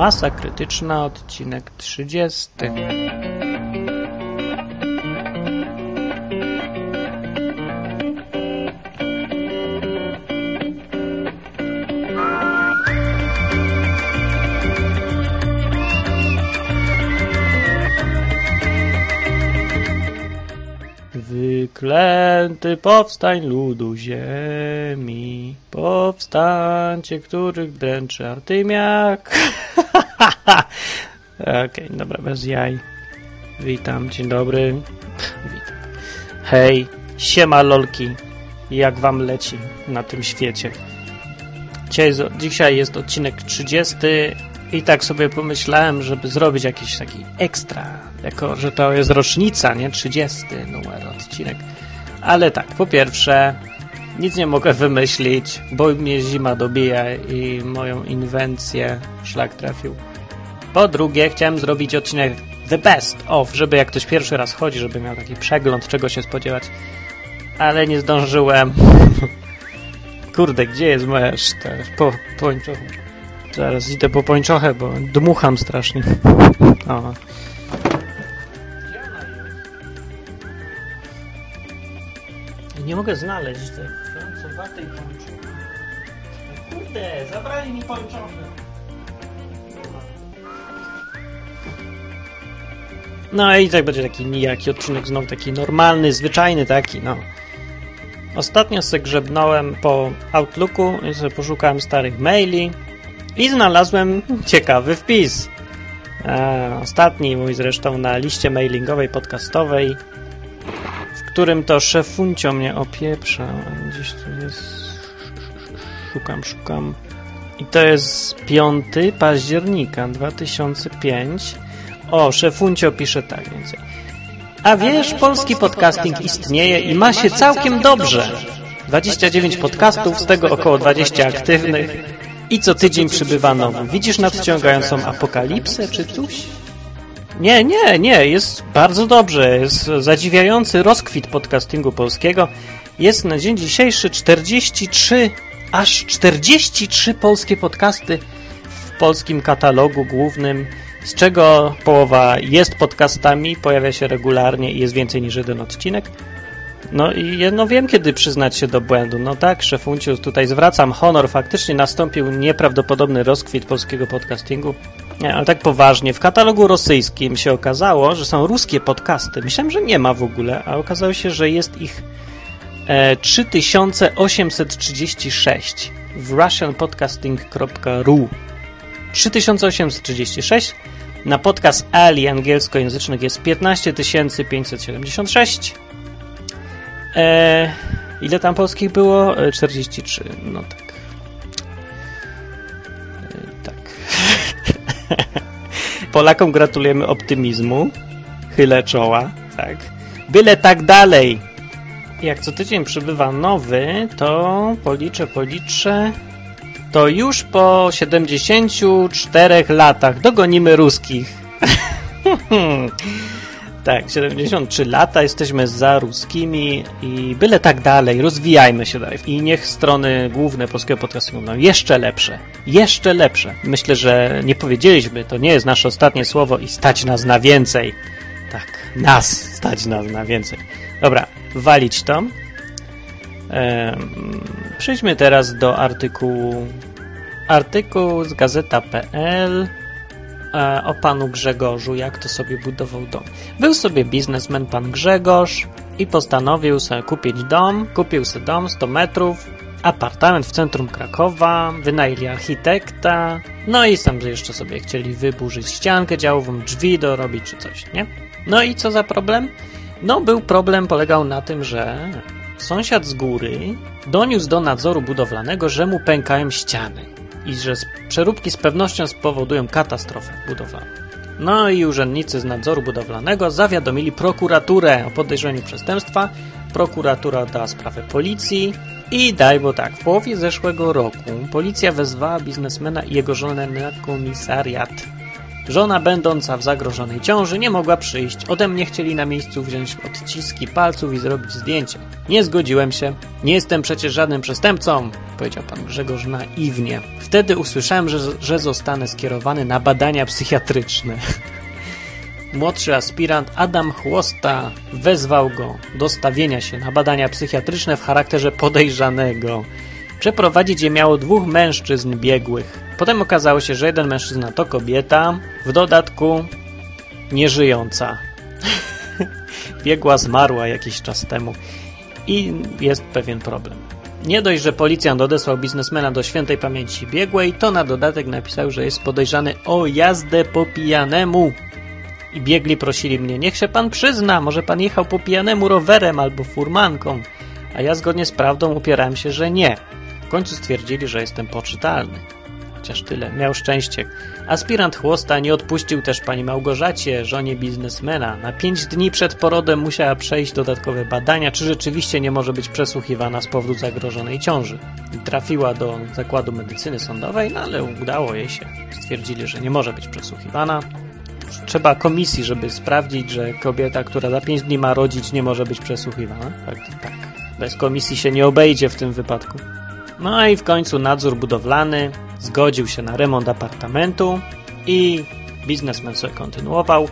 Masa Krytyczna, odcinek 30. Wyklęty powstań ludu ziemi, powstańcie, których dręczy Artymiak. Okej, okay, dobra, bez jaj. Witam, dzień dobry. Witam. Hej, siema lolki. Jak wam leci na tym świecie? Dzisiaj jest odcinek 30 i tak sobie pomyślałem, żeby zrobić jakiś taki ekstra, jako że to jest rocznica, nie? 30 numer odcinek. Ale tak, po pierwsze, nic nie mogę wymyślić, bo mnie zima dobija i moją inwencję szlak trafił. Po drugie, chciałem zrobić odcinek The Best of, żeby jak ktoś pierwszy raz chodzi, żeby miał taki przegląd, czego się spodziewać. Ale nie zdążyłem. Kurde, gdzie jest moja szta? Po, Zaraz idę po pończochę, bo dmucham strasznie. O. Nie mogę znaleźć tej francowatej pończochy. Kurde, zabrali mi pończochę. No i tak będzie taki nijaki odcinek, znowu taki normalny, zwyczajny taki, no. Ostatnio sobie grzebnąłem po Outlooku i sobie poszukałem starych maili i znalazłem ciekawy wpis. E, ostatni mój zresztą na liście mailingowej, podcastowej, w którym to szefuncio mnie opieprza. Gdzieś tu jest. Szukam, szukam. I to jest 5 października 2005. O, szefuncio pisze tak więcej. A wiesz, polski podcasting istnieje i ma się całkiem dobrze. 29 podcastów, z tego około 20 aktywnych. I co tydzień przybywa nowy. Widzisz nadciągającą apokalipsę czy coś? Nie, nie, nie. Jest bardzo dobrze. Jest zadziwiający rozkwit podcastingu polskiego. Jest na dzień dzisiejszy 43, aż 43 polskie podcasty w polskim katalogu głównym, z czego połowa jest podcastami, pojawia się regularnie i jest więcej niż jeden odcinek. No i no wiem, kiedy przyznać się do błędu. No tak, szefunciu, tutaj zwracam honor. Faktycznie nastąpił nieprawdopodobny rozkwit polskiego podcastingu. Nie, ale tak poważnie. W katalogu rosyjskim się okazało, że są ruskie podcasty. Myślałem, że nie ma w ogóle, a okazało się, że jest ich e, 3836 w russianpodcasting.ru 3836 na podcast Ali angielskojęzycznych jest 15576 E, ile tam polskich było? 43. E, no tak. E, tak. Polakom gratulujemy optymizmu. Chylę czoła. Tak. Byle tak dalej. Jak co tydzień przybywa nowy, to policzę, policzę. To już po 74 latach dogonimy ruskich. Tak, 73 lata, jesteśmy za ruskimi i byle tak dalej, rozwijajmy się dalej. I niech strony główne polskiego podcastu będą jeszcze lepsze, jeszcze lepsze. Myślę, że nie powiedzieliśmy, to nie jest nasze ostatnie słowo i stać nas na więcej. Tak, nas stać nas na więcej. Dobra, walić to. Przejdźmy teraz do artykułu artykuł z gazeta.pl o panu Grzegorzu, jak to sobie budował dom. Był sobie biznesmen pan Grzegorz i postanowił sobie kupić dom. Kupił sobie dom 100 metrów, apartament w centrum Krakowa, wynajęli architekta, no i tam jeszcze sobie chcieli wyburzyć ściankę działową, drzwi dorobić czy coś, nie? No i co za problem? No był problem, polegał na tym, że sąsiad z góry doniósł do nadzoru budowlanego, że mu pękają ściany i że przeróbki z pewnością spowodują katastrofę budowlaną. No i urzędnicy z nadzoru budowlanego zawiadomili prokuraturę o podejrzeniu przestępstwa. Prokuratura oddała sprawę policji i daj, bo tak, w połowie zeszłego roku policja wezwała biznesmena i jego żonę na komisariat. Żona, będąca w zagrożonej ciąży, nie mogła przyjść. Ode mnie chcieli na miejscu wziąć odciski palców i zrobić zdjęcie. Nie zgodziłem się. Nie jestem przecież żadnym przestępcą, powiedział pan Grzegorz naiwnie. Wtedy usłyszałem, że, że zostanę skierowany na badania psychiatryczne. Młodszy aspirant Adam Chłosta wezwał go do stawienia się na badania psychiatryczne w charakterze podejrzanego. Przeprowadzić je miało dwóch mężczyzn biegłych. Potem okazało się, że jeden mężczyzna to kobieta, w dodatku nieżyjąca. Biegła zmarła jakiś czas temu i jest pewien problem. Nie dość, że policjant odesłał biznesmena do świętej pamięci biegłej, to na dodatek napisał, że jest podejrzany o jazdę po pijanemu. I biegli prosili mnie, niech się pan przyzna, może pan jechał po pijanemu rowerem albo furmanką. A ja zgodnie z prawdą upierałem się, że nie. Końcu stwierdzili, że jestem poczytalny. Chociaż tyle, miał szczęście. Aspirant chłosta nie odpuścił też pani Małgorzacie, żonie biznesmena. Na pięć dni przed porodem musiała przejść dodatkowe badania, czy rzeczywiście nie może być przesłuchiwana z powodu zagrożonej ciąży. Trafiła do zakładu medycyny sądowej, no ale udało jej się. Stwierdzili, że nie może być przesłuchiwana. Trzeba komisji, żeby sprawdzić, że kobieta, która za pięć dni ma rodzić, nie może być przesłuchiwana. Tak, tak. Bez komisji się nie obejdzie w tym wypadku. No i w końcu nadzór budowlany zgodził się na remont apartamentu i biznesmen sobie kontynuował.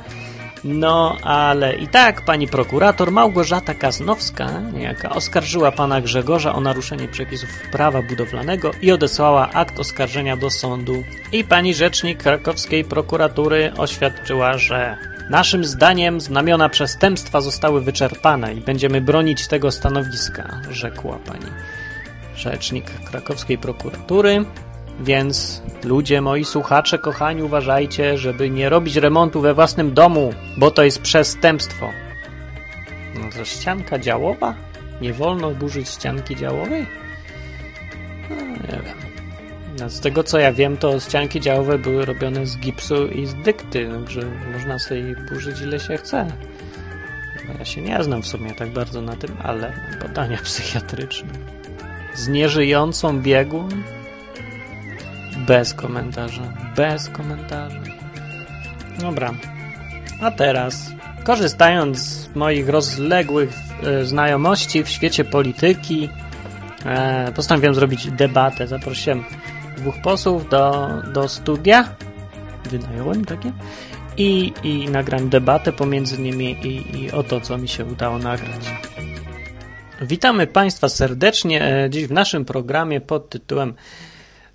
No, ale i tak pani prokurator Małgorzata Kaznowska, niejaka, oskarżyła pana Grzegorza o naruszenie przepisów prawa budowlanego i odesłała akt oskarżenia do sądu. I pani rzecznik krakowskiej prokuratury oświadczyła, że naszym zdaniem znamiona przestępstwa zostały wyczerpane i będziemy bronić tego stanowiska, rzekła pani rzecznik krakowskiej prokuratury. Więc ludzie moi słuchacze, kochani, uważajcie, żeby nie robić remontu we własnym domu, bo to jest przestępstwo. No to ścianka działowa? Nie wolno burzyć ścianki działowej? No, nie wiem. No, z tego co ja wiem, to ścianki działowe były robione z gipsu i z dykty, także można sobie burzyć ile się chce. Ja się nie znam w sumie tak bardzo na tym, ale badania psychiatryczne. Z nieżyjącą biegłą bez komentarza. Bez komentarza. Dobra. A teraz, korzystając z moich rozległych e, znajomości w świecie polityki, e, postanowiłem zrobić debatę. Zaprosiłem dwóch posłów do, do studia. Wynająłem takie. I, I nagram debatę pomiędzy nimi i, i o to, co mi się udało nagrać. Witamy Państwa serdecznie e, dziś w naszym programie pod tytułem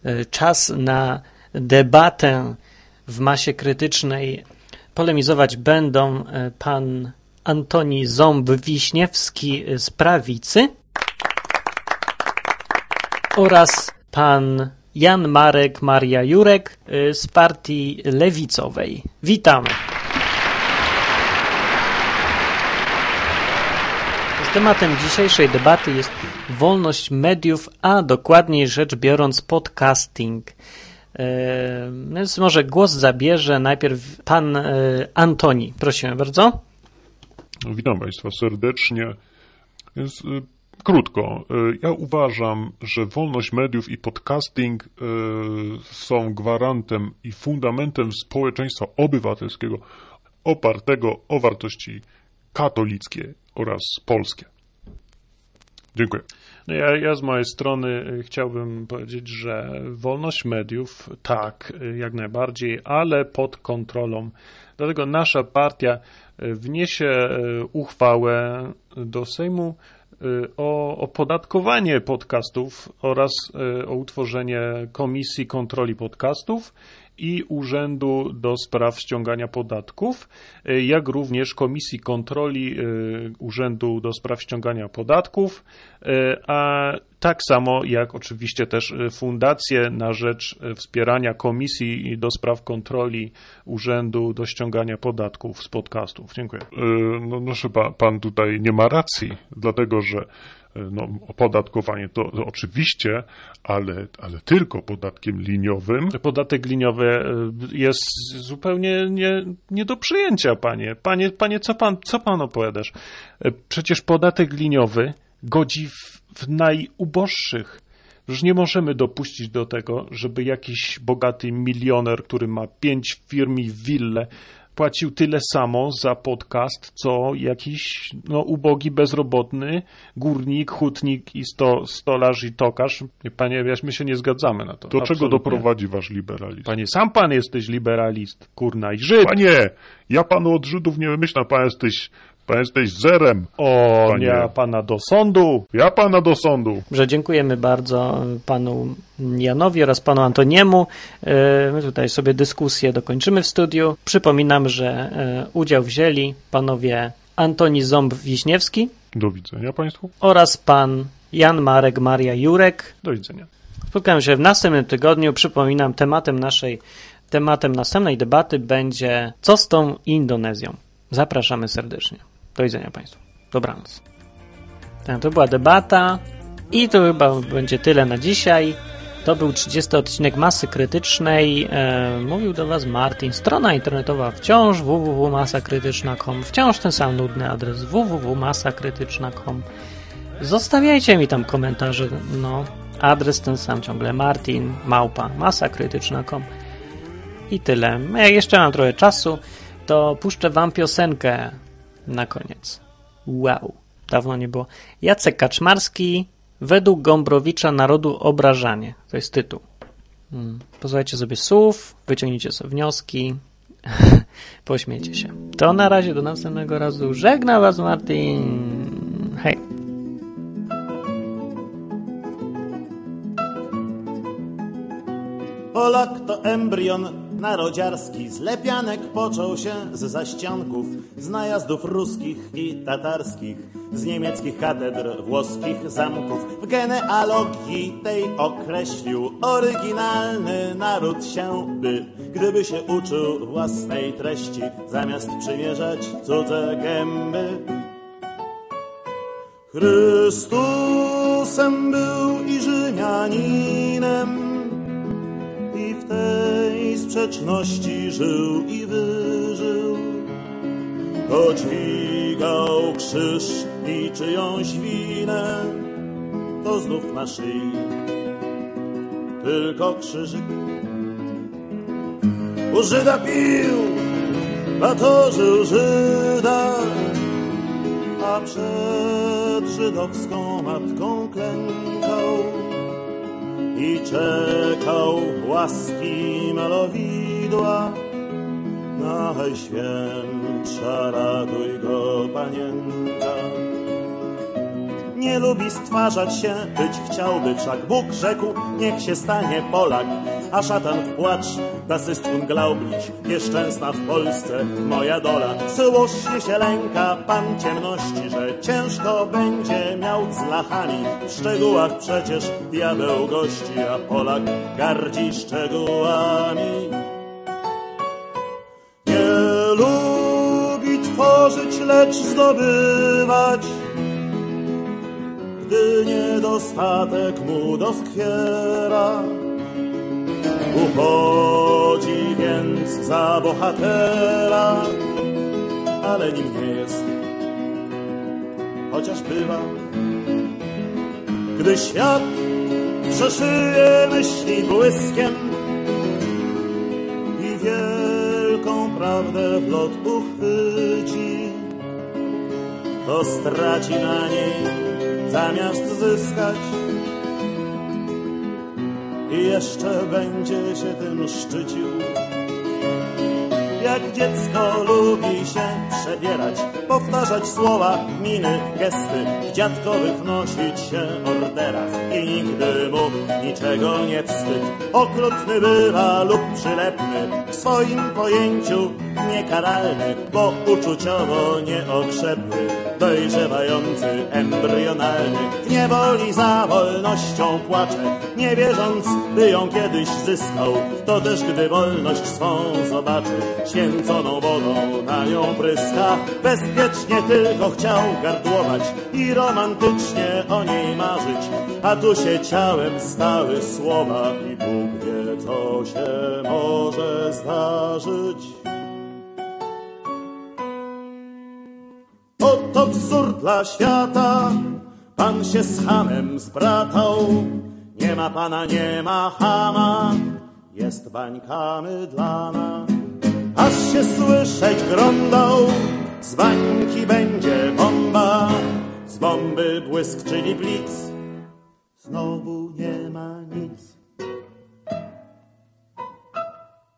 E, czas na debatę w masie krytycznej. Polemizować będą e, pan Antoni Ząb-Wiśniewski z prawicy oraz pan Jan Marek Maria Jurek z partii lewicowej. Witam. Tematem dzisiejszej debaty jest wolność mediów, a dokładniej rzecz biorąc podcasting. E, więc może głos zabierze najpierw pan e, Antoni. Prosimy bardzo. Witam Państwa serdecznie. Więc e, krótko. Ja uważam, że wolność mediów i podcasting są gwarantem i fundamentem społeczeństwa obywatelskiego opartego o wartości katolickie oraz polskie. Dziękuję. No ja, ja, z mojej strony y, chciałbym powiedzieć, że wolność mediów tak, y, jak najbardziej, ale pod kontrolą. Dlatego nasza partia y, wniesie uchwałę do Sejmu o opodatkowanie podcastów oraz o utworzenie Komisji Kontroli Podcastów i Urzędu do Spraw Ściągania Podatków, y, jak również Komisji Kontroli y, Urzędu do Spraw Ściągania Podatków, y, a tak samo jak oczywiście też fundacje na rzecz wspierania Komisji do Spraw Kontroli Urzędu do Ściągania Podatków z podcastów. Dziękuję. No, no chyba pan tutaj nie ma racji, dlatego że no, opodatkowanie to, to, oczywiście, ale, ale tylko podatkiem liniowym. Podatek liniowy jest zupełnie nie, nie do przyjęcia, panie. Panie, panie co, pan, co pan opowiadasz? Przecież podatek liniowy godzi w, w najuboższych że nie możemy dopuścić do tego, żeby jakiś bogaty milioner, który ma pięć firm i wille, płacił tyle samo za podcast, co jakiś no, ubogi, bezrobotny górnik, hutnik i sto, stolarz i tokarz. Panie, my się nie zgadzamy na to. Do Absolutnie. czego doprowadzi wasz liberalizm? Panie, sam pan jesteś liberalist, kurna, i Żyd. Panie, ja panu od Żydów nie wymyślam, pan jesteś, pan jesteś zerem. O, Panie. ja pana do sądu. Ja pana do sądu. Że dziękujemy bardzo panu Janowi oraz panu Antoniemu. E, My tutaj sobie dyskusję dokończymy w studiu. Przypominam, że e, udział wzięli panowie Antoni Ząb-Wiśniewski Do widzenia państwu. oraz pan Jan Marek Maria Jurek. Do widzenia. Spotkamy się w następnym tygodniu. Przypominam, tematem naszej, tematem następnej debaty będzie co z tą Indonezją. Zapraszamy serdecznie. Do widzenia Państwu. Dobranoc. Tak, to była debata i to chyba będzie tyle na dzisiaj. To był 30 odcinek Masy Krytycznej. E, mówił do Was Martin. Strona internetowa wciąż www.masakrytyczna.com. Wciąż ten sam nudny adres www.masakrytyczna.com. Zostawiajcie mi tam komentarze. No, adres ten sam ciągle. Martin, małpa, masakrytyczna.com. I tyle. Jak jeszcze mam trochę czasu, to puszczę Wam piosenkę na koniec. Wow, dawno nie było. Jacek Kaczmarski, według Gombrowicza narodu obrażanie. To jest tytuł. Hmm. Posłuchajcie sobie słów, wyciągnijcie sobie wnioski, pośmiejcie się. To na razie, do następnego razu. Żegna Was Martin. Hej. Polak to embrion narodziarski, z lepianek począł się z zaścianków, z najazdów ruskich i tatarskich, z niemieckich katedr, włoskich zamków. W genealogii tej określił oryginalny naród się, by gdyby się uczył własnej treści, zamiast przymierzać cudze gęby. Chrystusem był i Rzymianinem, i w tej sprzeczności żył i wyżył. To dźwigał krzyż i czyjąś winę, to znów na szyi tylko krzyżyk. U Żyda pił, batorzył Żyda, a przed żydowską matką klękał i czekał łaski malowidła. Najświętsza ratuj go, panienka. Nie lubi stwarzać się, być chciałby wszak Bóg rzekł, niech się stanie Polak, a szatan w płacz, das ist unglaublich, nieszczęsna w Polsce moja dola. Złośnie się lęka pan ciemności, że ciężko będzie miał z lachami, w szczegółach przecież diabeł gości, a Polak gardzi szczegółami. Nie lubi tworzyć, lecz zdobywać, gdy niedostatek mu doskwiera. Uchodzi więc za bohatera, ale nim nie jest, chociaż bywa. Gdy świat przeszyje myśli błyskiem i wielką prawdę w lot uchwyci, to straci na niej zamiast zyskać i jeszcze będzie się tym szczycił. Jak dziecko lubi się przebierać, powtarzać słowa, miny, gesty, w dziadkowych nosić się orderach i nigdy mu niczego nie wstyd. Okrutny bywa lub przylepny, w swoim pojęciu niekaralny, bo uczuciowo nieokrzepły, dojrzewający, embrionalny. W niewoli za wolnością płacze, nie wierząc, by ją kiedyś zyskał. To też gdy wolność swą zobaczy, święconą wodą na nią pryska. Bezpiecznie tylko chciał gardłować i romantycznie o niej marzyć, a tu się ciałem stały słowa i Bóg wie, co się może zdarzyć. Oto wzór dla świata, pan się z Hamem zbratał, nie ma pana, nie ma chama, jest bańka mydlana. Aż się słyszeć grądą, z bańki będzie bomba, z bomby błysk, czyli blic, znowu nie.